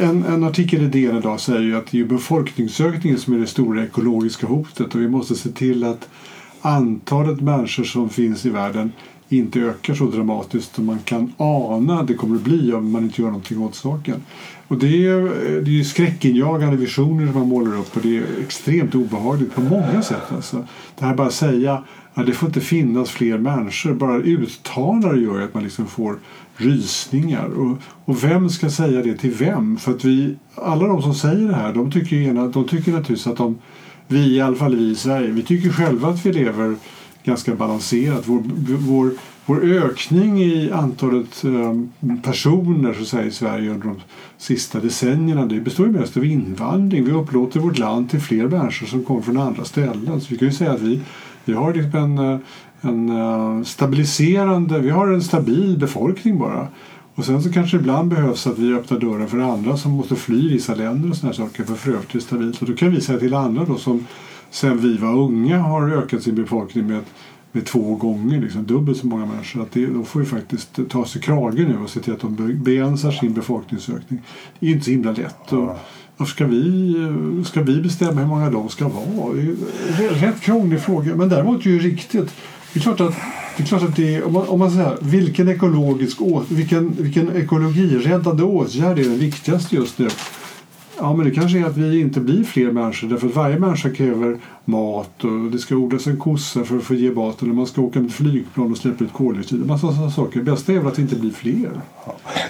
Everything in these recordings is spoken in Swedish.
en, en artikel i DN idag säger ju att det är befolkningsökningen som är det stora ekologiska hotet och vi måste se till att antalet människor som finns i världen inte ökar så dramatiskt som man kan ana det kommer att bli om man inte gör någonting åt saken. Och det är, eh, det är ju skräckinjagande visioner som man målar upp och det är extremt obehagligt på många sätt. Alltså. Det här bara att säga att det får inte finnas fler människor, bara uttala det gör att man liksom får rysningar. Och, och vem ska säga det till vem? För att vi, alla de som säger det här, de tycker, ena, de tycker naturligtvis att de, vi, i alla fall vi i Sverige, vi tycker själva att vi lever ganska balanserat. Vår, vår, vår ökning i antalet eh, personer så säga, i Sverige under de sista decennierna det består ju mest av invandring. Vi upplåter vårt land till fler människor som kommer från andra ställen. Så vi kan ju säga att vi, vi har liksom en, en eh, stabiliserande, vi har en stabil befolkning bara. Och sen så kanske det ibland behövs att vi öppnar dörren för andra som måste fly i vissa länder och sådana saker för för övrigt är stabilt. Och då kan vi säga till andra då som sen vi var unga har ökat sin befolkning med, med två gånger, liksom dubbelt så många människor. Att det, de får ju faktiskt ta sig krage nu och se till att de begränsar sin befolkningsökning. Det är inte så himla lätt. Och varför ska vi, ska vi bestämma hur många de ska vara? Rätt krånglig fråga, men däremot är det ju riktigt. Det är klart att det är klart att det är, om man, om man säger vilken ekologisk vilken, vilken ekologiräddande åtgärd är den viktigaste just nu? Ja, men det kanske är att vi inte blir fler människor därför att varje människa kräver mat och det ska odlas en kossa för att få ge mat eller man ska åka med flygplan och släppa ut koldioxid. Massa sådana saker. Det bästa är väl att det inte blir fler.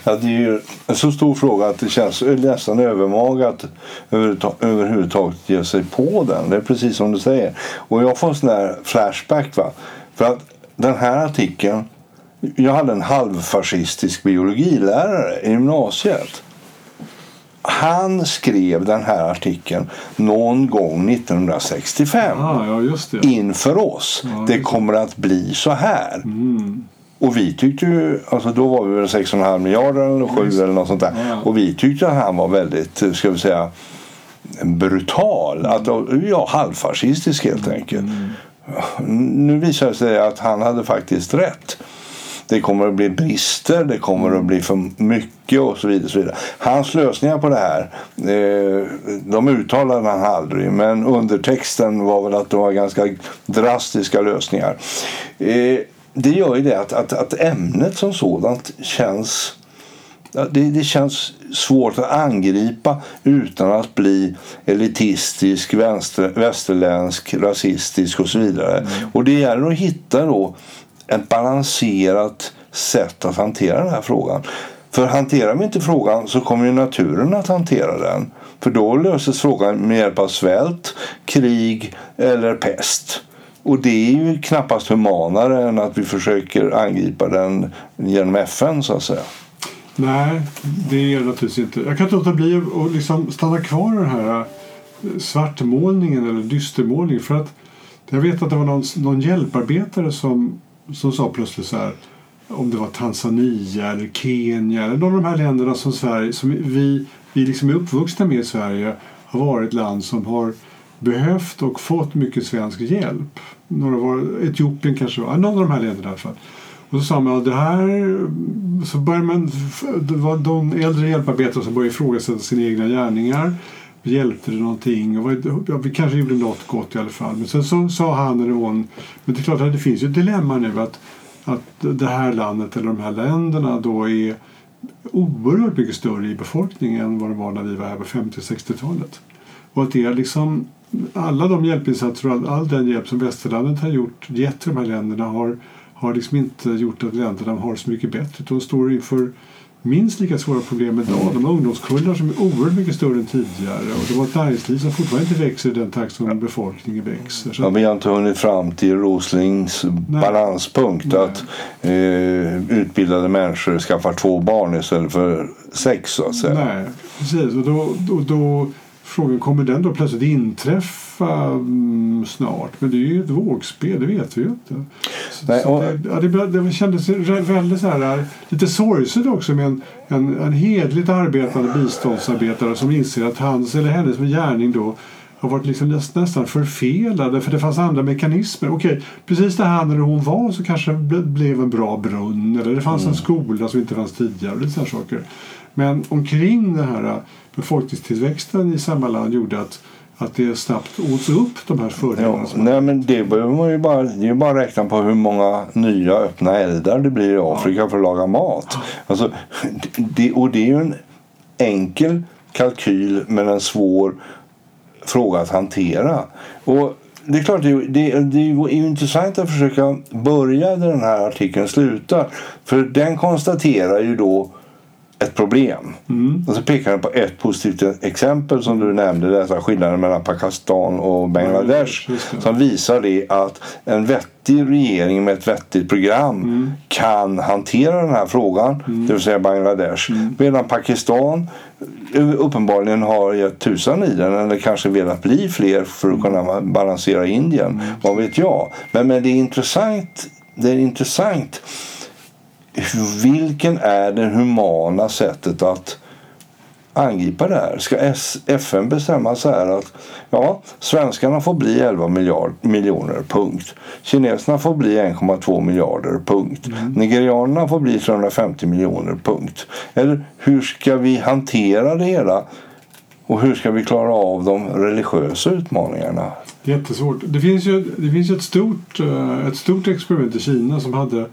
Ja, det är ju en så stor fråga att det känns nästan övermaga att överhuvudtaget ge sig på den. Det är precis som du säger. Och jag får en sån här flashback. Va? För att den här artikeln jag hade en halvfascistisk biologilärare i gymnasiet han skrev den här artikeln någon gång 1965 ah, ja, inför oss. Ja, det kommer att bli så här. Mm. Och vi tyckte ju, alltså då var vi väl 6,5 miljarder eller 7 eller något sånt där. Ja. Och vi tyckte att han var väldigt, ska vi säga, brutal. Mm. Att, ja, halvfascistisk helt enkelt. Mm. Nu visar det sig att han hade faktiskt rätt. Det kommer att bli brister, det kommer att bli för mycket och så vidare. så vidare. Hans lösningar på det här, eh, de uttalade han aldrig. Men undertexten var väl att det var ganska drastiska lösningar. Eh, det gör ju det att, att, att ämnet som sådant känns det, det, känns svårt att angripa utan att bli elitistisk, vänster, västerländsk, rasistisk och så vidare. Mm. Och det gäller att hitta då ett balanserat sätt att hantera den här frågan. För hanterar vi inte frågan så kommer ju naturen att hantera den. För då löses frågan med hjälp av svält, krig eller pest. Och det är ju knappast humanare än att vi försöker angripa den genom FN så att säga. Nej, det är det naturligtvis inte. Jag kan inte låta bli att liksom stanna kvar i den här eh, svartmålningen eller dystermålningen. För att jag vet att det var någon, någon hjälparbetare som som sa plötsligt så här om det var Tanzania eller Kenya eller någon av de här länderna som, Sverige, som vi, vi liksom är uppvuxna med i Sverige har varit ett land som har behövt och fått mycket svensk hjälp. Några var, Etiopien kanske var, någon av de här länderna i alla fall. Och så sa man att det här, så började man, det var de äldre hjälparbetare som började ifrågasätta sina egna gärningar. Hjälpte det någonting? Och ja, vi kanske gjorde något gott i alla fall. Men sen så sa han eller hon, men det är klart att det finns ju ett dilemma nu att, att det här landet eller de här länderna då är oerhört mycket större i befolkningen än vad det var när vi var här på 50 60-talet. Och att det är liksom alla de hjälpinsatser och all, all den hjälp som västerlandet har gjort, gett till de här länderna har, har liksom inte gjort att länderna har så mycket bättre. De står inför minst lika svåra problem idag. De har ungdomskullar som är oerhört mycket större än tidigare och de har ett näringsliv som fortfarande inte växer i den takt som befolkningen växer. Så ja, vi har inte hunnit fram till Roslings Nej. balanspunkt Nej. att eh, utbildade människor skaffar två barn istället för sex så att säga. Nej, precis. Och då, då, då Frågan kommer den då plötsligt inträffa mm, snart? Men det är ju ett vågspel, det vet vi ju inte. Så, Nej, och... det, ja, det, det kändes väldigt så här, lite sorgset också med en, en, en hedligt arbetande biståndsarbetare som inser att hans eller hennes gärning då har varit liksom nästan förfelade för det fanns andra mekanismer. Okej, precis där han eller hon var så kanske det blev en bra brunn eller det fanns mm. en skola som inte fanns tidigare. Och lite saker. Men omkring den här befolkningstillväxten i samma land gjorde att att det snabbt åts upp de här fördelarna? Ja, nej, men det behöver man ju bara, det är bara räkna på hur många nya öppna eldar det blir i Afrika ja. för att laga mat. Alltså, det, och det är ju en enkel kalkyl men en svår fråga att hantera. Och det är klart, det, det, det är intressant att försöka börja där den här artikeln slutar. För den konstaterar ju då ett problem. Mm. Och så pekar han på ett positivt exempel som du nämnde, dessa skillnaden mellan Pakistan och Bangladesh. Mm, som visar det att en vettig regering med ett vettigt program mm. kan hantera den här frågan, mm. det vill säga Bangladesh. Mm. Medan Pakistan uppenbarligen har gett tusan i den eller kanske velat bli fler för att kunna balansera Indien. Mm. Vad vet jag. Men, men det är intressant, det är intressant vilken är det humana sättet att angripa det här? Ska FN bestämma så här att ja, svenskarna får bli 11 miljard, miljoner, punkt. Kineserna får bli 1,2 miljarder, punkt. Mm. Nigerianerna får bli 350 miljoner, punkt. Eller hur ska vi hantera det hela? Och hur ska vi klara av de religiösa utmaningarna? Jättesvårt. Det finns ju, det finns ett, stort, eh, ett stort experiment i Kina som hade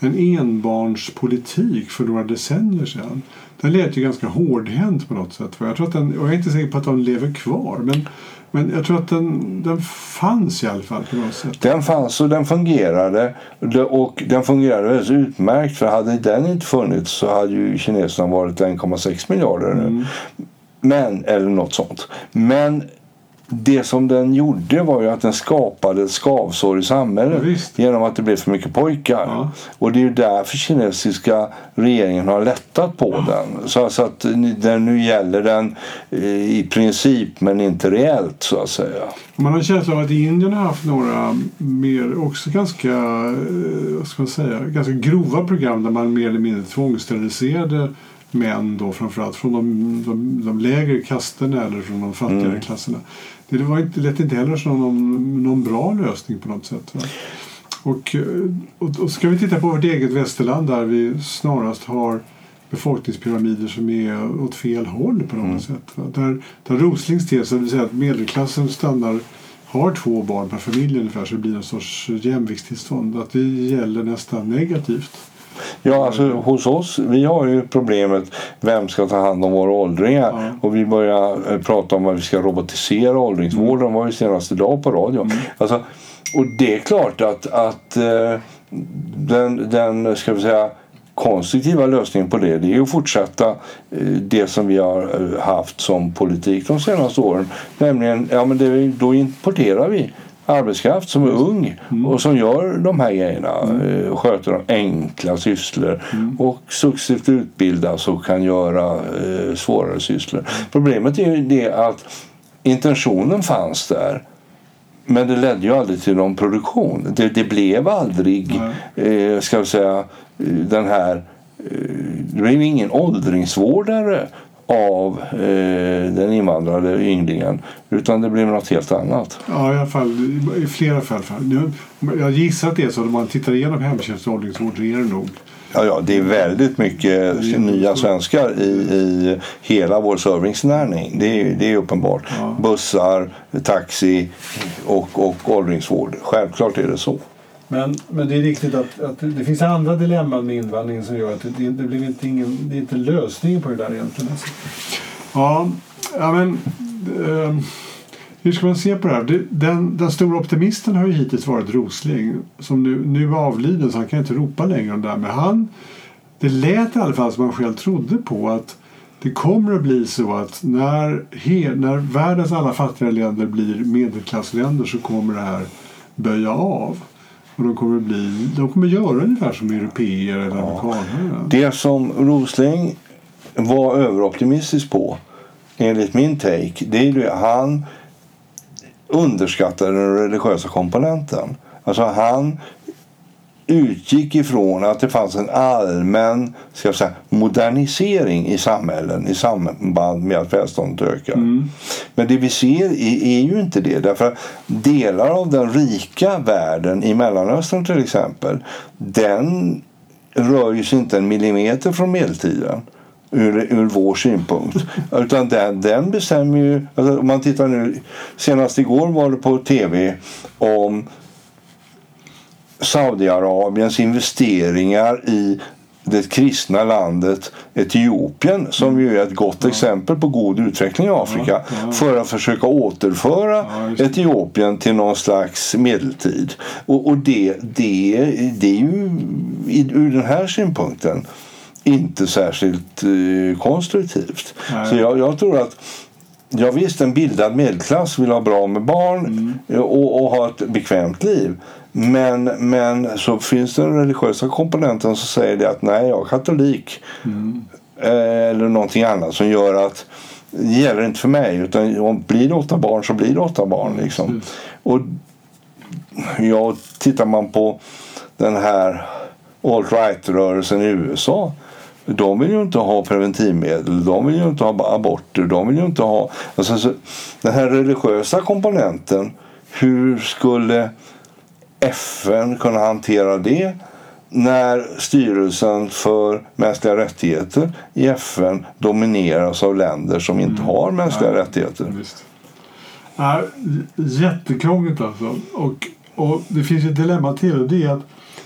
en enbarnspolitik för några decennier sedan. Den lät ju ganska hårdhänt på något sätt. Jag, tror att den, och jag är inte säker på att den lever kvar. Men, men jag tror att den, den fanns i alla fall på något sätt. Den fanns och den fungerade. Och den fungerade väldigt utmärkt. För hade den inte funnits så hade ju kineserna varit 1,6 miljarder nu. Mm. Men, eller något sånt. Men det som den gjorde var ju att den skapade skavsår i samhället ja, genom att det blev för mycket pojkar. Ja. Och det är ju därför kinesiska regeringen har lättat på ja. den. Så, så att den nu gäller den eh, i princip men inte reellt så att säga. Man har en känsla av att Indien har haft några mer också ganska, eh, vad ska man säga, ganska grova program där man mer eller mindre tvångssteriliserade män då framförallt från de, de, de lägre kasterna eller från de fattigare mm. klasserna. Det var inte, lät inte heller som någon, någon bra lösning på något sätt. Va? Och, och, och ska vi titta på vårt eget västerland där vi snarast har befolkningspyramider som är åt fel håll på något mm. sätt. Va? Där, där Roslings tes, det vill säga att medelklassen stannar har två barn per familj ungefär så det blir en sorts jämviktstillstånd. Att det gäller nästan negativt. Ja, alltså hos oss, vi har ju problemet vem ska ta hand om våra åldringar? Ja. Och vi börjar eh, prata om att vi ska robotisera åldringsvården. Mm. var ju senast idag på radio. Mm. Alltså, och det är klart att, att eh, den, den, ska vi säga, konstruktiva lösningen på det, det är att fortsätta eh, det som vi har haft som politik de senaste åren. Nämligen, ja men det, då importerar vi arbetskraft som är ung mm. och som gör de här grejerna. Mm. Sköter de enkla sysslor mm. och successivt utbildas och kan göra eh, svårare sysslor. Problemet är ju det att intentionen fanns där men det ledde ju aldrig till någon produktion. Det, det blev aldrig, eh, ska vi säga, eh, den här det blev ingen åldringsvårdare av eh, den invandrade ynglingen utan det blir något helt annat. Ja, i alla fall i flera fall. Nu, jag gissar att det är så om man tittar igenom hemtjänst och åldringsvård så är det nog Ja, ja, det är väldigt mycket nya svenskar i, i hela vår servicenäring. Det är, det är uppenbart. Ja. Bussar, taxi och, och åldringsvård. Självklart är det så. Men, men det är riktigt att, att det finns andra dilemman med invandringen som gör att det, det, blir inte ingen, det är inte lösningen på det där egentligen. Ja, ja men eh, hur ska man se på det här? Den, den stora optimisten har ju hittills varit Rosling som nu, nu är avliden så han kan inte ropa längre om det här. Men han, det lät i alla fall som han själv trodde på att det kommer att bli så att när, he, när världens alla fattiga länder blir medelklassländer så kommer det här böja av. Och de kommer, bli, de kommer göra ungefär som europeer eller ja. amerikaner. Det som Rosling var överoptimistisk på, enligt min take, det är att han underskattade den religiösa komponenten. Alltså han utgick ifrån att det fanns en allmän ska jag säga, modernisering i samhällen i samband med att välståndet ökar. Mm. Men det vi ser är, är, ju inte det. Därför delar av den rika världen i Mellanöstern till exempel den rör ju sig inte en millimeter från medeltiden. ur, ur vår synpunkt. Utan den, den bestämmer ju... Alltså om man tittar nu, senast igår var det på tv om Saudiarabiens investeringar i det kristna landet Etiopien som ju är ett gott ja. exempel på god utveckling i Afrika ja, ja. för att försöka återföra Etiopien till någon slags medeltid. Och, och det, det, det är ju ur den här synpunkten inte särskilt eh, konstruktivt. Nej. Så jag, jag, tror att Ja visst, en bildad medelklass vill ha bra med barn mm. och, och, ha ett bekvämt liv. Men, men så finns det den religiösa komponenten som säger det att nej, jag är katolik. Mm. Eller någonting annat som gör att det gäller inte för mig. Utan om blir det åtta barn så blir det åtta barn. Liksom. Mm. Och ja, tittar man på den här alt-right-rörelsen i USA de vill ju inte ha preventivmedel, de vill ju inte ha aborter, de vill ju inte ha... Alltså, så, den här religiösa komponenten, hur skulle FN kunna hantera det när styrelsen för mänskliga rättigheter i FN domineras av länder som inte mm. har mänskliga ja, rättigheter? Visst. Jättekrångligt alltså. Och, och det finns ett dilemma till. Det är att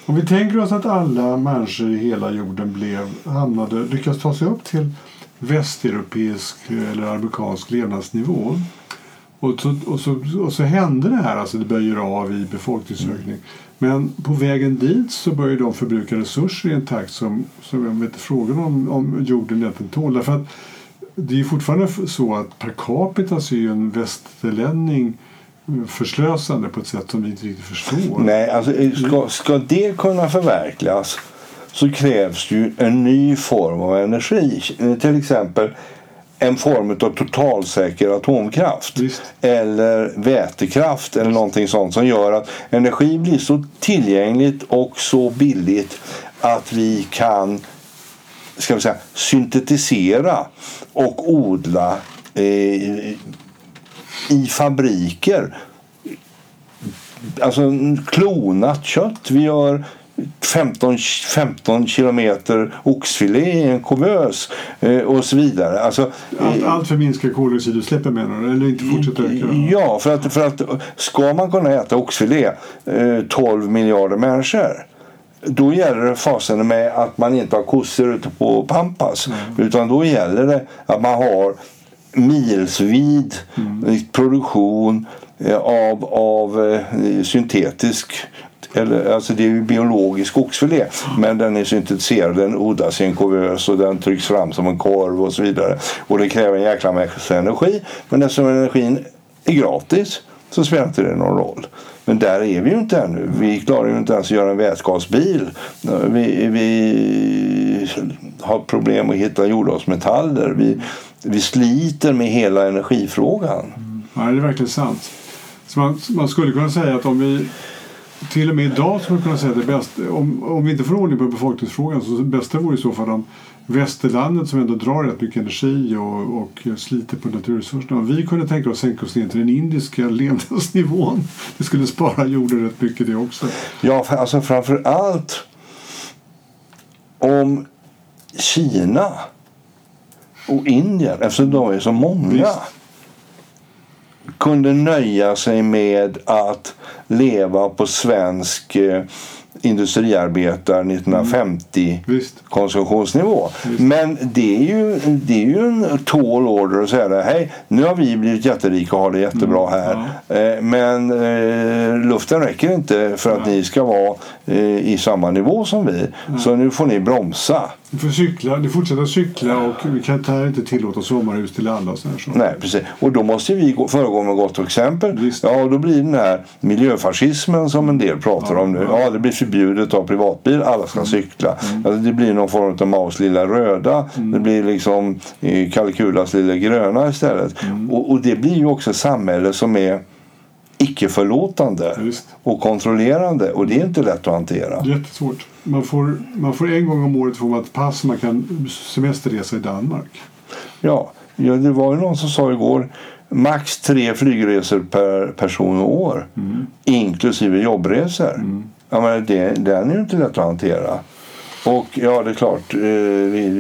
om vi tänker oss att alla människor i hela jorden blev, hamnade, lyckas ta sig upp till västeuropeisk eller amerikansk levnadsnivå och så, och, så, och så hände det här, alltså det böjer av i befolkningsökning. Men på vägen dit så börjar de förbruka resurser i en takt som, som jag vet inte frågan om, om jorden egentligen tål. Därför att det är fortfarande så att per capita så är ju en västerlänning eh, förslösande på ett sätt som vi inte riktigt förstår. Nej, alltså, eh, ska, ska det kunna förverkligas så krävs ju en ny form av energi. Eh, till exempel en form av totalsäker atomkraft Visst. eller vätekraft eller någonting sånt som gör att energi blir så tillgängligt och så billigt att vi kan ska vi säga, syntetisera och odla eh, i fabriker. Alltså klonat kött. Vi gör 15, 15 kilometer oxfilé i en kuvös eh, och så vidare. Alltså, allt, allt för minska koldioxidutsläppen menar du? Eller inte fortsätta öka? Ja, för att, för att ska man kunna äta oxfilé eh, 12 miljarder människor då gäller det fasen med att man inte har kossor ute på Pampas. Mm. Utan då gäller det att man har milsvid mm. produktion eh, av, av eh, syntetisk eller, alltså det är ju biologisk skogsfilé mm. men den är syntetiserad, den odlas i en kuvös och den trycks fram som en korv och så vidare. Och det kräver en jäkla massa energi men eftersom energin är gratis så spelar inte det någon roll. Men där är vi ju inte ännu. Vi klarar ju inte ens att göra en vätgasbil. Vi, vi har problem att hitta jordartsmetaller. Vi, vi sliter med hela energifrågan. Mm. Ja, det är verkligen sant. Så man, man skulle kunna säga att om vi till och med idag skulle kunna säga att det bästa, om, om vi inte får ordning på befolkningsfrågan så det bästa vore i så fall om västerlandet som ändå drar rätt mycket energi och, och sliter på naturresurserna. Om vi kunde tänka oss sänka oss ner till den indiska levnadsnivån. Det skulle spara jorden rätt mycket det också. Ja, alltså framför allt om Kina och Indien, eftersom de är så många Visst. Kunde nöja sig med att leva på svensk eh, industriarbetare 1950 mm. konsumtionsnivå. Visst. Men det är, ju, det är ju en tall order att säga det. Hej, nu har vi blivit jätterika och har det jättebra mm. här. Ja. Eh, men eh, luften räcker inte för att ja. ni ska vara eh, i samma nivå som vi. Ja. Så nu får ni bromsa. Ni får cykla, ni fortsätter cykla och vi kan här inte tillåta sommarhus till alla. Och så Nej, precis. Och då måste vi föregå med gott exempel. Visst. Ja, och då blir den här miljöfascismen som en del pratar om nu. Ja, det blir förbjudet att ha privatbil, alla ska mm. cykla. Mm. Alltså, det blir någon form av Maos lilla röda. Mm. Det blir liksom eh, Kalkulas lilla gröna istället. Mm. Och, och det blir ju också ett samhälle som är icke-förlåtande och kontrollerande och det är inte lätt att hantera. Jättesvårt. Man får, man får en gång om året få ett pass man kan semesterresa i Danmark. Ja, ja det var ju någon som sa igår max tre flygresor per person och år mm. inklusive jobbresor. Mm. Ja, men det, den är ju inte lätt att hantera. Och ja, det är klart, eh,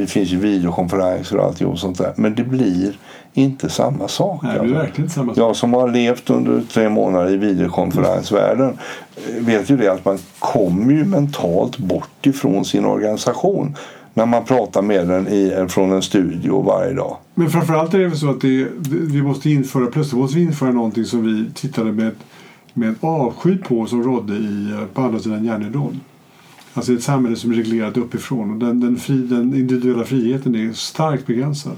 det finns ju videokonferenser och alltihop sånt där. Men det blir inte samma sak. Nej, det blir alltså. verkligen inte samma sak. Jag som har levt under tre månader i videokonferensvärlden eh, vet ju det att man kommer ju mentalt bort ifrån sin organisation när man pratar med den i, från en studio varje dag. Men framförallt är det väl så att det, vi måste införa, plötsligt måste vi införa någonting som vi tittade med, med avsky på som rådde i, på andra sidan järnridån. Alltså ett samhälle som är reglerat uppifrån och den, den, fri, den individuella friheten är starkt begränsad.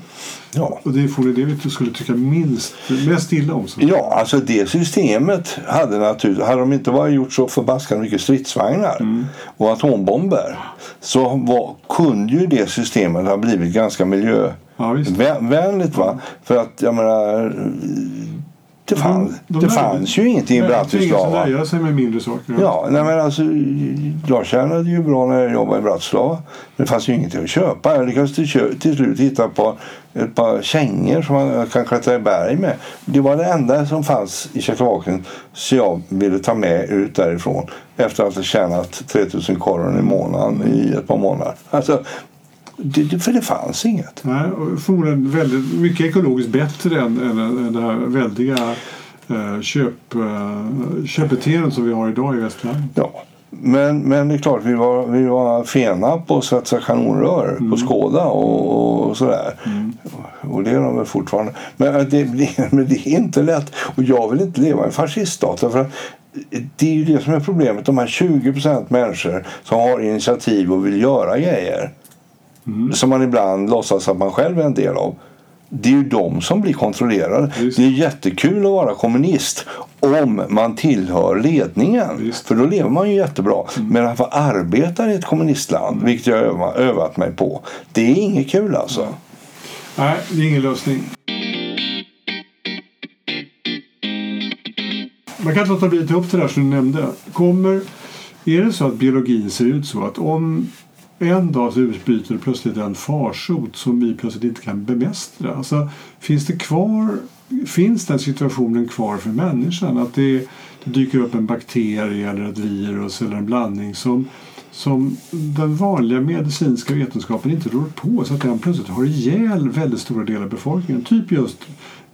Ja. Och det är förmodligen det vi skulle tycka minst, mest illa om. Så. Ja, alltså det systemet hade naturligtvis, hade de inte varit gjort så förbaskat mycket stridsvagnar och atombomber så var, kunde ju det systemet ha blivit ganska Ja, miljövänligt. Va? För att jag menar, det, fann, de det nöjde- fanns ju ingenting i Bratislava. nöja sig med mindre saker. Ja, nej men alltså, jag tjänade ju bra när jag jobbade i Bratislava. Det fanns ju ingenting att köpa. Jag lyckades till, till slut hitta på ett par kängor som man kan klättra i berg med. Det var det enda som fanns i Tjeckoslovakien så jag ville ta med ut därifrån efter att ha tjänat 3000 koron i månaden i ett par månader. Alltså, det, för det fanns inget. Nej, och förmodligen väldigt, mycket ekologiskt bättre än, än, det här väldiga eh, köp, eh, köpbeteendet som vi har idag i västvärlden. Ja. Men, men det är klart, vi var, vi var fena på att svetsa kanonrör på Skåda och, och sådär. Och det är de väl fortfarande. Men det, det, men det är inte lätt. Och jag vill inte leva i en fasciststat. För det är ju det som är problemet. De här 20 procent människor som har initiativ och vill göra grejer. Som man ibland låtsas att man själv är en del av. Det är ju de som blir kontrollerade. Visst. Det är jättekul att vara kommunist om man tillhör ledningen. Visst. För då lever man ju jättebra. Men att vara arbetare i ett kommunistland, vilket jag har öva- övat mig på, det är inget kul alltså. Nej, det är ingen lösning. Man kan inte låta bli att ta upp det där som du nämnde. Kommer, är det så att biologin ser ut så att om en dag så utbryter det plötsligt en farsot som vi plötsligt inte kan bemästra. Alltså, finns det kvar Finns den situationen kvar för människan? Att det, det dyker upp en bakterie eller ett virus eller en blandning som, som den vanliga medicinska vetenskapen inte rår på så att den plötsligt har ihjäl väldigt stora delar av befolkningen. Typ just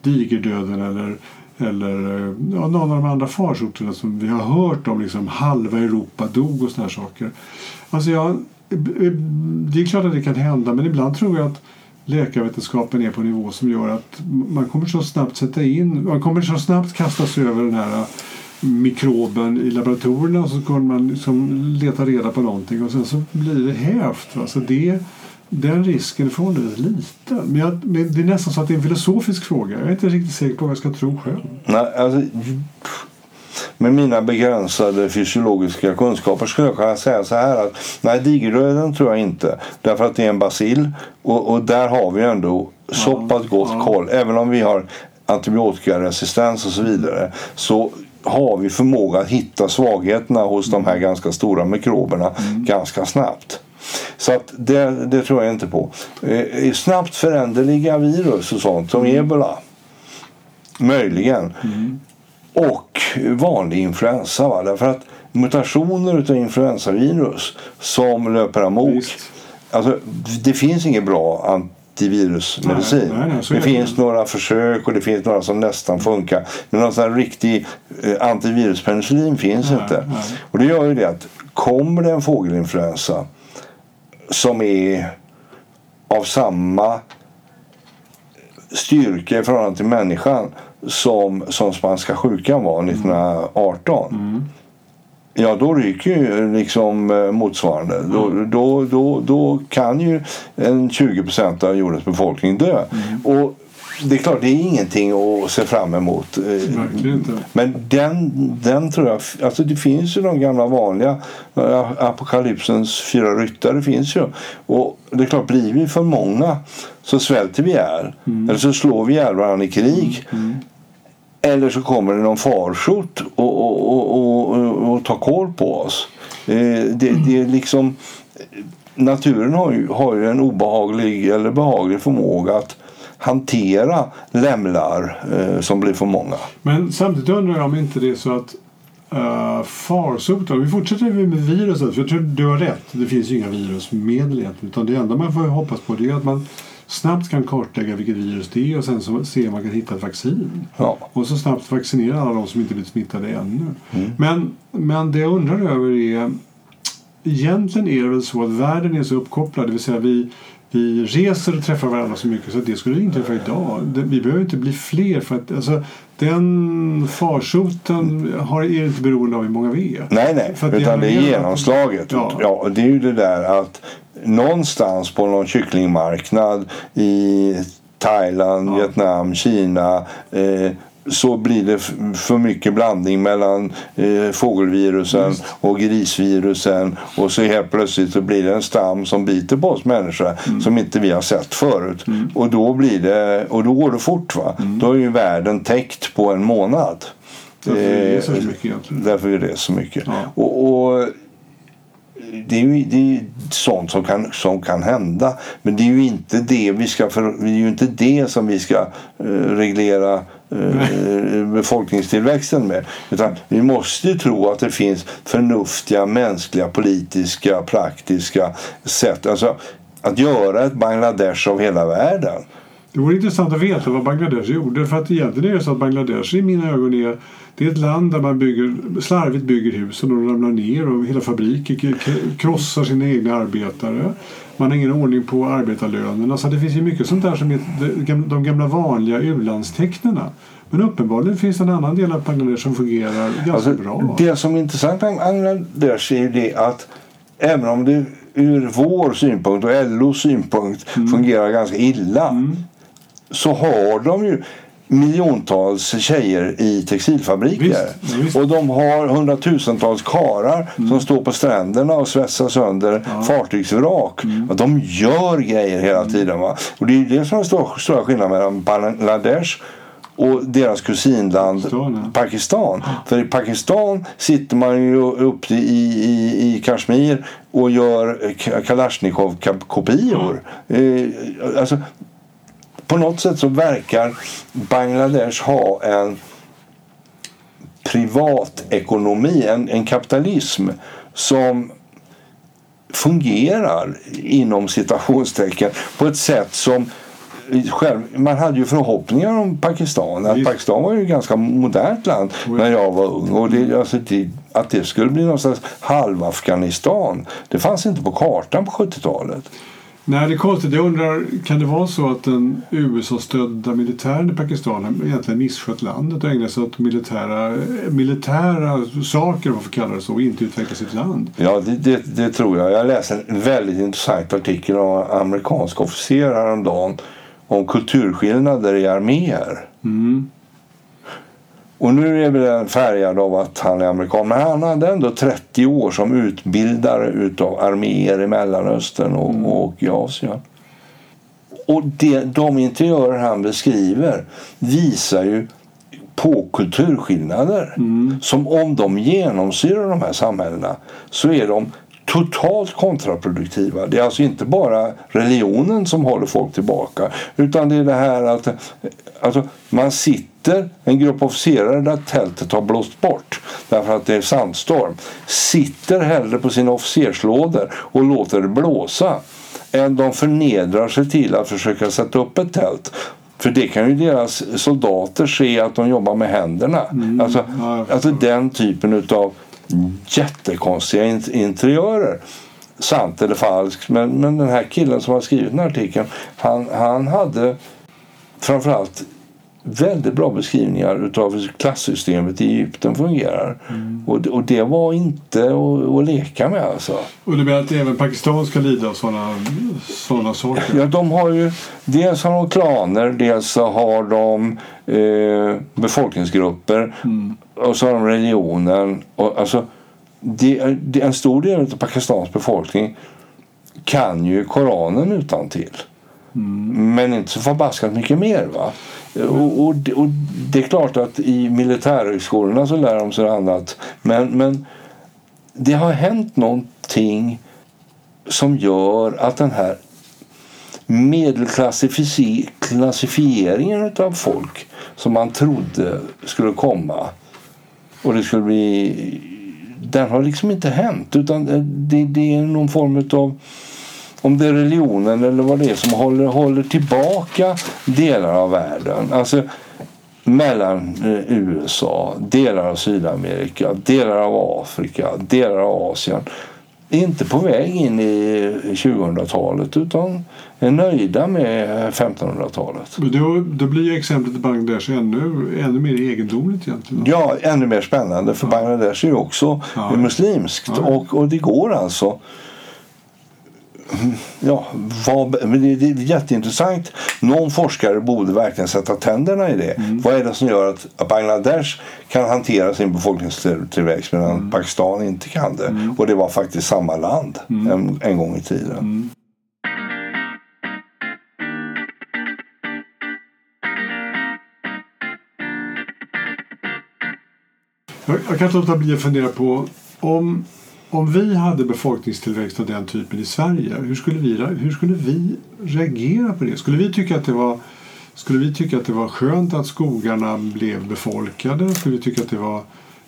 digerdöden eller, eller ja, någon av de andra farsoterna som vi har hört om. Liksom, halva Europa dog och såna här saker. Alltså jag, det är klart att det kan hända men ibland tror jag att läkarvetenskapen är på en nivå som gör att man kommer så snabbt sätta in, man kommer så snabbt kasta sig över den här eh, mikroben i laboratorierna och så kommer man liksom leta reda på någonting och sen så blir det hävt. Va? Så det, den risken är förhållandevis liten. Men, jag, men det är nästan så att det är en filosofisk fråga. Jag är inte riktigt säker på vad jag ska tro själv. Nej, alltså, med mina begränsade fysiologiska kunskaper skulle jag kunna säga så här att nej, digerdöden tror jag inte. Därför att det är en bacill och, och där har vi ändå så pass gott koll. Även om vi har antibiotikaresistens och så vidare så har vi förmåga att hitta svagheterna hos de här ganska stora mikroberna ganska snabbt. Så att det, det tror jag inte på. Eh, snabbt föränderliga virus och sånt som ebola. Möjligen. Och vanlig influensa. Va? Därför att mutationer av influensavirus som löper amok. Alltså, det finns ingen bra antivirusmedicin. Nej, nej, det det finns några försök och det finns några som nästan funkar. Men någon sån riktig eh, antiviruspenicillin finns Nej, inte. Och det gör ju det att kommer det en fågelinfluensa som är av samma styrka i förhållande till människan som, som spanska sjukan var 1918. Ja, då ryker ju liksom eh, motsvarande. Då, då, då, då kan ju en 20 procent av jordens befolkning dö. Och det är klart, det är ingenting att se fram emot. eh. Men den, den tror jag... Alltså det finns ju de gamla vanliga eh, apokalypsens fyra ryttare finns ju. Och det är klart, blir vi för många så svälter vi ihjäl. Eller så slår vi ihjäl varandra i krig. Eller så kommer det någon farsot och, och, och, och, och, tar koll på oss. Eh, det, det är liksom... Naturen har ju, har ju en obehaglig eller behaglig förmåga att hantera lämlar eh, som blir för många. Men samtidigt undrar jag om inte det är så att Uh, farsoten. Vi fortsätter med viruset. För jag tror du har rätt. Det finns ju inga virusmedel egentligen. Utan det enda man får hoppas på det är att man snabbt kan kartlägga vilket virus det är och sen så se om man kan hitta ett vaccin. Ja. Och så snabbt vaccinera alla de som inte blivit smittade ännu. Mm. Men, men det jag undrar över är Egentligen är det väl så att världen är så uppkopplad. Det vill säga vi, vi reser och träffar varandra så mycket så det skulle inträffa idag. Vi behöver inte bli fler för att alltså, den farsoten har, är inte beroende av hur många vi är. Nej, nej, För utan det är genomslaget. Ja. Ja. det är ju det där att någonstans på någon kycklingmarknad i Thailand, Ja. Vietnam, Kina eh, så blir det för mycket blandning mellan eh, fågelvirusen Just. och grisvirusen och så helt plötsligt så blir det en stam som biter på oss människor Mm. som inte vi har sett förut. Och, då blir det, och då går det fort. Va? Mm. Då är ju världen täckt på en månad. Därför vi reser så Eh, mycket egentligen. Därför vi reser så mycket. Ja. Och, och det är ju det är ju sånt som kan, som kan hända. Men det är ju inte det, vi ska för, det är ju inte det som vi ska eh, reglera eh, befolkningstillväxten med. Utan vi måste ju tro att det finns förnuftiga, mänskliga, politiska, praktiska sätt. Alltså, att göra ett Bangladesh av hela världen. Det vore intressant att veta vad Bangladesh gjorde. För att egentligen är det så att Bangladesh i mina ögon är, det är ett land där man bygger, slarvigt bygger husen och de ramlar ner och hela fabriker krossar sina egna arbetare. Man har ingen ordning på arbetarlönerna. Så det finns ju mycket sånt där som är de gam- de gamla vanliga u-landstecknena. Men uppenbarligen finns det en annan del av Bangladesh som fungerar ganska Alltså, bra. det som är intressant med Bangladesh är ju det att även om det ur vår synpunkt och LOs synpunkt Mm. fungerar ganska illa så har de ju miljontals tjejer i textilfabriker. Visst, ja, visst. Och de har hundratusentals karar Mm. som står på stränderna och svetsar sönder fartygsvrak. Mm. Och de gör grejer hela tiden. Va? Och det är det som är stora, stora skillnaden mellan Bangladesh och deras kusinland Pakistan, ja. Pakistan. För i Pakistan sitter man ju uppe i, i, i Kashmir och gör Kalashnikov-kopior. Eh, alltså, på något sätt så verkar Bangladesh ha en privatekonomi, en, en kapitalism som fungerar inom citationstecken på ett sätt som själv, man hade ju förhoppningar om Pakistan. Att. Pakistan var ju ett ganska modernt land när jag var ung. Och det, alltså, det, att det skulle bli någon slags halv-Afghanistan det fanns inte på kartan på 70-talet. Nej, det är konstigt. Jag undrar, kan det vara så att den USA-stödda militären i Pakistan egentligen misskött landet och ägnat sig åt militära, militära saker, om man får kalla det så, och inte utveckla sitt land? Ja, det, det, det tror jag. Jag läste en väldigt intressant artikel om en amerikansk officer häromdagen om kulturskillnader i arméer. Mm. Och nu är väl den färgad av att han är amerikan. Men han hade ändå 30 år som utbildare utav arméer i Mellanöstern och, och i Asien. Och det, de interiörer han beskriver visar ju på kulturskillnader. Som om de genomsyrar de här samhällena så är de totalt kontraproduktiva. Det är alltså inte bara religionen som håller folk tillbaka utan det är det här att alltså, man sitter, en grupp officerare där tältet har blåst bort därför att det är sandstorm, sitter hellre på sina officerslådor och låter det blåsa än de förnedrar sig till att försöka sätta upp ett tält. För det kan ju deras soldater se att de jobbar med händerna. Alltså, Ja, alltså den typen av jättekonstiga int- interiörer. Sant eller falskt, men, men den här killen som har skrivit den här artikeln han, han hade framförallt väldigt bra beskrivningar utav hur klassystemet i Egypten fungerar. Och, och det var inte att, att leka med alltså. Och du menar att även Pakistan ska lida av sådana såna saker? Ja, de har ju, dels har de klaner, dels har de eh, befolkningsgrupper och så har de religionen. Och, alltså, det, det, en stor del av Pakistans befolkning kan ju Koranen utan till. Men inte så förbaskat mycket mer. va och, och, och Det är klart att i militärhögskolorna så lär de sig annat. Men, men det har hänt någonting som gör att den här medelklassifieringen av folk som man trodde skulle komma och det skulle bli... Den har liksom inte hänt. Utan eh, det, det är någon form av om det är religionen eller vad det är som håller, håller tillbaka delar av världen. Alltså mellan eh, USA, delar av Sydamerika, delar av Afrika, delar av Asien. Inte på väg in i 2000-talet utan är nöjda med 1500-talet. Då, då blir exemplet Bangladesh ännu, ännu mer egendomligt egentligen. Ja, ännu mer spännande för Bangladesh är ju också ja. muslimskt ja. Och, och det går alltså ja, vad, men det, det är jätteintressant. Någon forskare borde verkligen sätta tänderna i det. Mm. Vad är det som gör att Bangladesh kan hantera sin befolkningstillväxt medan mm. Pakistan inte kan det? Mm. Och det var faktiskt samma land mm. en, en gång i tiden. Jag, jag kan inte låta bli att fundera på om om vi hade befolkningstillväxt av den typen i Sverige, hur skulle vi, hur skulle vi reagera på det? Skulle vi tycka att det var skulle vi tycka att det var skönt att skogarna blev befolkade? Skulle vi tycka att det, var,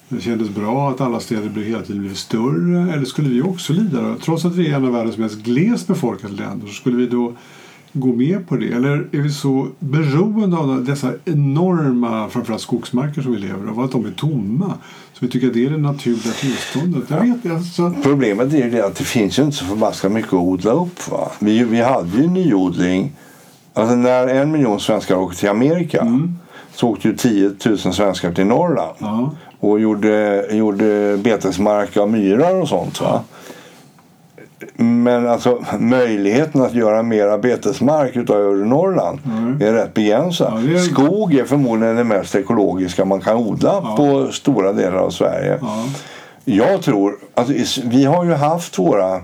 det kändes bra att alla städer blev hela tiden blev större? Eller skulle vi också lida då? Trots att vi är en av världens mest glest befolkade länder så skulle vi då gå med på det? Eller är vi så beroende av dessa enorma framförallt skogsmarker som vi lever av, att de är tomma? Så vi tycker att det är det naturliga tillståndet. Jag vet, alltså. Problemet är ju det att det finns ju inte så förbaskat mycket att odla upp. Va? Vi, vi hade ju nyodling. Alltså när en miljon svenskar åkte till Amerika mm. så åkte ju 10 000 svenskar till Norrland. Ja. Och gjorde, gjorde betesmark av myrar och sånt. Va? Men alltså möjligheten att göra mera betesmark utav övre Norrland mm. är rätt begränsad. Ja, är... Skog är förmodligen det mest ekologiska man kan odla ja. på stora delar av Sverige. Ja. Jag tror att vi har ju haft våra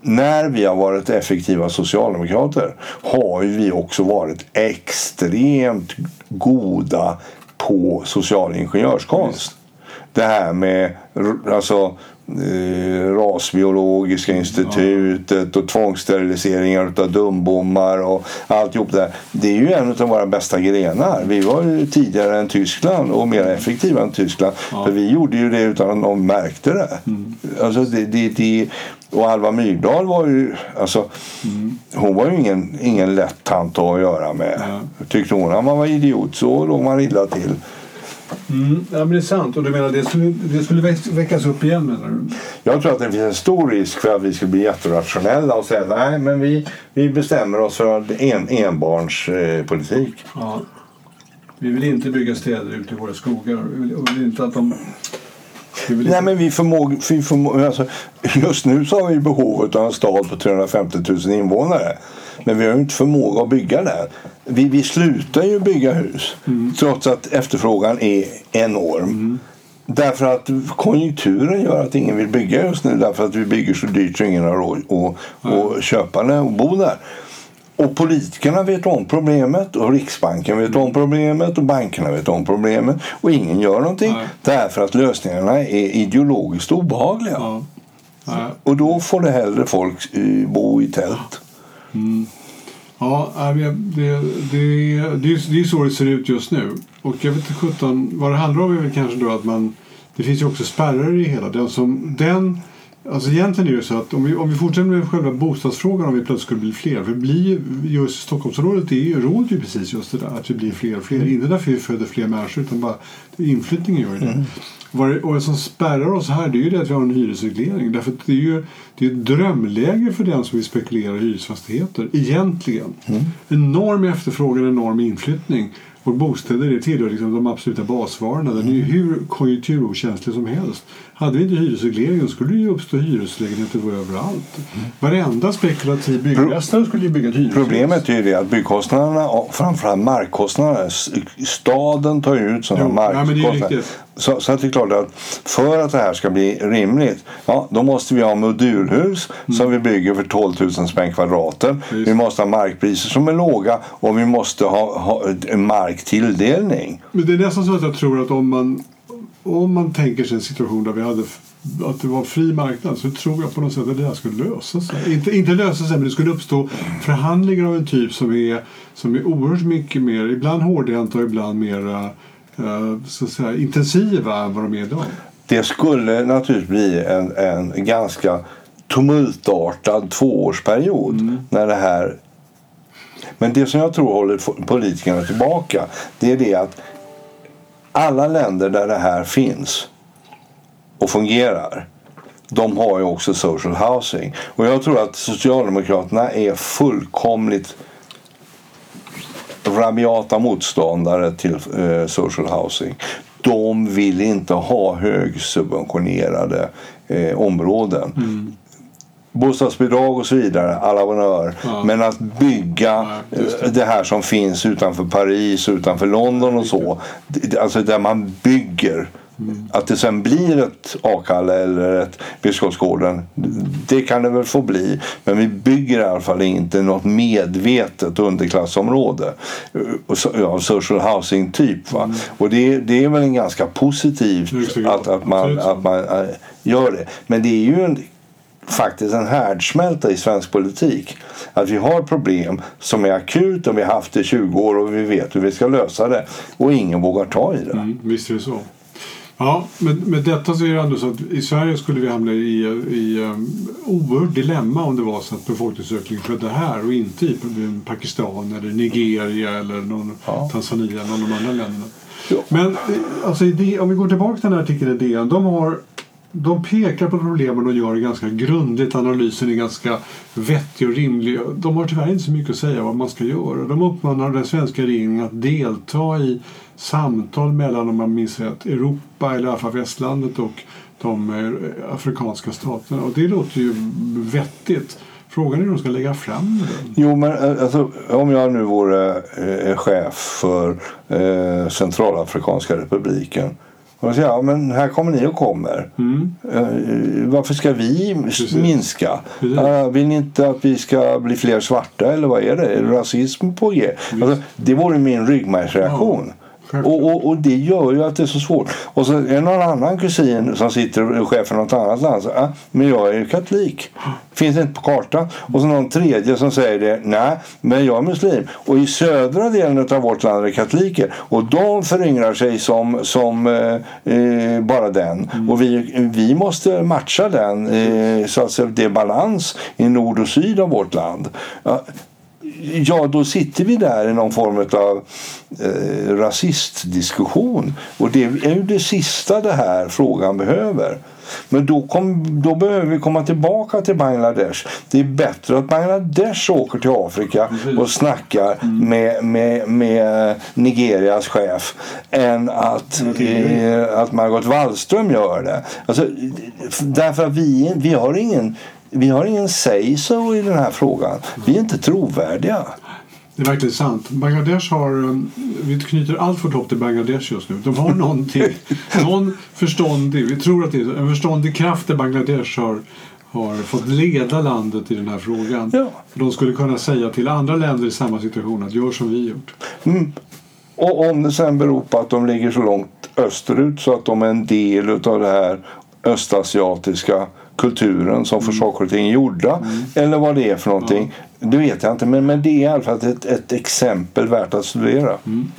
när vi har varit effektiva socialdemokrater har vi också varit extremt goda på social ingenjörskonst. Det här med alltså, Rasbiologiska institutet och tvångssteriliseringar av dumbommar och alltihop det Det är ju en av våra bästa grenar. Vi var ju tidigare än Tyskland och mer effektiva än Tyskland. Ja. För vi gjorde ju det utan att någon märkte det. Mm. Alltså det, det, det och Alva Myrdal var ju, alltså, mm. hon var ju ingen, ingen lätt tant att göra med. Ja. Tyckte hon att man var idiot så låg man illa till. Mm, ja, men det är sant. Och du menar det skulle, det skulle väckas upp igen menar du? Jag tror att det finns en stor risk för att vi skulle bli jätterationella och säga nej men vi, vi bestämmer oss för en, enbarnspolitik. Eh, ja. Vi vill inte bygga städer ute i våra skogar. Vi vill, vi vill inte att de Nej, men vi förmår, vi förmår, alltså, just nu så har vi behov av en stad på 350 000 invånare. Men vi har inte förmåga att bygga där. Vi, vi slutar ju bygga hus mm. trots att efterfrågan är enorm. Mm. Därför att konjunkturen gör att ingen vill bygga just nu därför att vi bygger så dyrt så ingen har råd att köpa det och bo där. Och politikerna vet om problemet och Riksbanken vet om problemet och bankerna vet om problemet och ingen gör någonting Nej. därför att lösningarna är ideologiskt obehagliga. Ja. Och då får det hellre folk eh, bo i tält. Mm. Ja, det, det, det, det, är så det ser ut just nu. Och jag vet inte sjutton, vad det handlar om är väl kanske då att man det finns ju också spärrar i hela. Den som, den, alltså egentligen är det så att om vi, om vi fortsätter med själva bostadsfrågan om vi plötsligt skulle bli fler. För blir, just Stockholmsområdet det råder ju precis just det där att vi blir fler och fler. Mm. Inte därför vi föder fler människor utan bara inflyttningen gör det. Mm. Och det som spärrar oss här det är ju det att vi har en hyresreglering. Därför det är ju det är ett drömläge för den som vill spekulera i hyresfastigheter. Egentligen. Mm. Enorm efterfrågan, enorm inflyttning. Och bostäder det tillhör liksom de absoluta basvarorna. Den är ju hur konjunkturokänslig som helst. Hade vi inte hyresregleringen skulle det ju uppstå hyreslägenheter överallt. Varenda spekulativ byggmästare skulle ju bygga ett hyreshus. Problemet är ju det att byggkostnaderna och framförallt markkostnaderna. Staden tar ju ut sådana markkostnader. Så, så att det är klart att för att det här ska bli rimligt, ja, då måste vi ha modulhus mm. som vi bygger för 12 000 spänn kvadraten. Vi måste ha markpriser som är låga och vi måste ha, ha marktilldelning. Men det är nästan så att jag tror att om man, om man tänker sig en situation där vi hade att det var fri marknad så tror jag på något sätt att det här skulle lösa sig. Inte, inte lösa sig men det skulle uppstå förhandlingar av en typ som är, som är oerhört mycket mer, ibland hårdhänta och ibland mera eh, så att säga, intensiva än vad de är idag. Det skulle naturligtvis bli en, en ganska tumultartad tvåårsperiod mm. när det här men det som jag tror håller politikerna tillbaka det är det att alla länder där det här finns och fungerar de har ju också social housing. Och jag tror att Socialdemokraterna är fullkomligt rabiata motståndare till eh, social housing. De vill inte ha högsubventionerade eh, områden. Mm bostadsbidrag och så vidare, alla bonheur. Ja. Men att bygga ja, det. det. här som finns utanför Paris, utanför London och så. Alltså där man bygger. Mm. Att det sen blir ett Akalla eller ett Biskopsgården, det kan det väl få bli. Men vi bygger i alla fall inte något medvetet underklassområde av social housing typ. Va? Mm. Och det, det är väl en ganska positivt att, att, man, att man äh, gör det. Men det är ju en faktiskt en härdsmälta i svensk politik. Att vi har problem som är akut och vi har haft det i 20 år och vi vet hur vi ska lösa det och ingen vågar ta i det. Mm, visst är det så. Ja, men med detta så är det ändå så att i Sverige skulle vi hamna i, i um, oerhört dilemma om det var så att befolkningsökningen skedde här och inte i Pakistan eller Nigeria eller någon, ja. Tanzania eller någon av de andra länderna. Ja. Men eh, alltså, om vi går tillbaka till den här artikeln i DN. De har de pekar på problemen och gör det ganska grundligt. Analysen är ganska vettig och rimlig. De har tyvärr inte så mycket att säga vad man ska göra. De uppmanar den svenska regeringen att delta i samtal mellan, om man minns rätt, Europa eller i alla fall västlandet och de eh, afrikanska staterna. Och det låter ju vettigt. Frågan är hur de ska lägga fram det. Jo, men eh, alltså, om jag nu vore eh, eh chef för eh, Centralafrikanska republiken och säger, ja men här kommer ni och kommer. Mm. Uh, varför ska vi Precis. minska? Precis. Uh, vill ni inte att vi ska bli fler svarta eller vad är det? Är det rasism på G? Alltså, det vore min ryggmärgsreaktion. Och, och, och, det gör ju att det är så svårt. Och så är det någon annan kusin som sitter och chef för något annat land. Så, ah, men jag är ju katolik. Finns inte på kartan. Och så någon tredje som säger det. Nej, men jag är muslim. Och i södra delen av vårt land är det katoliker. Och de föryngrar sig som, som eh, eh, bara den. Mm. Och vi, vi måste matcha den. Eh, så att det är balans i nord och syd av vårt land. Ja, ja, då sitter vi där i någon form av eh, rasistdiskussion. Och det är ju det sista det här frågan behöver. Men då, kom, då behöver vi komma tillbaka till Bangladesh. Det är bättre att Bangladesh åker till Afrika och snackar mm. med, med, med Nigerias chef än att, eh, att Margot Wallström gör det. Alltså, därför att vi, vi har ingen vi har ingen say so i den här frågan. Vi är inte trovärdiga. Det är verkligen sant. Bangladesh har, um, vi knyter allt för hopp till Bangladesh just nu. De har någonting, någon förståndig, vi tror att det är en förståndig kraft i Bangladesh har, har fått leda landet i den här frågan. Ja. De skulle kunna säga till andra länder i samma situation att gör som vi gjort. Mm. Och om det sen beror på att de ligger så långt österut så att de är en del av det här östasiatiska kulturen som får saker och ting gjorda. Mm. Eller vad det är för någonting. Det vet jag inte men, men det är i alla fall ett, ett exempel värt att studera. Mm.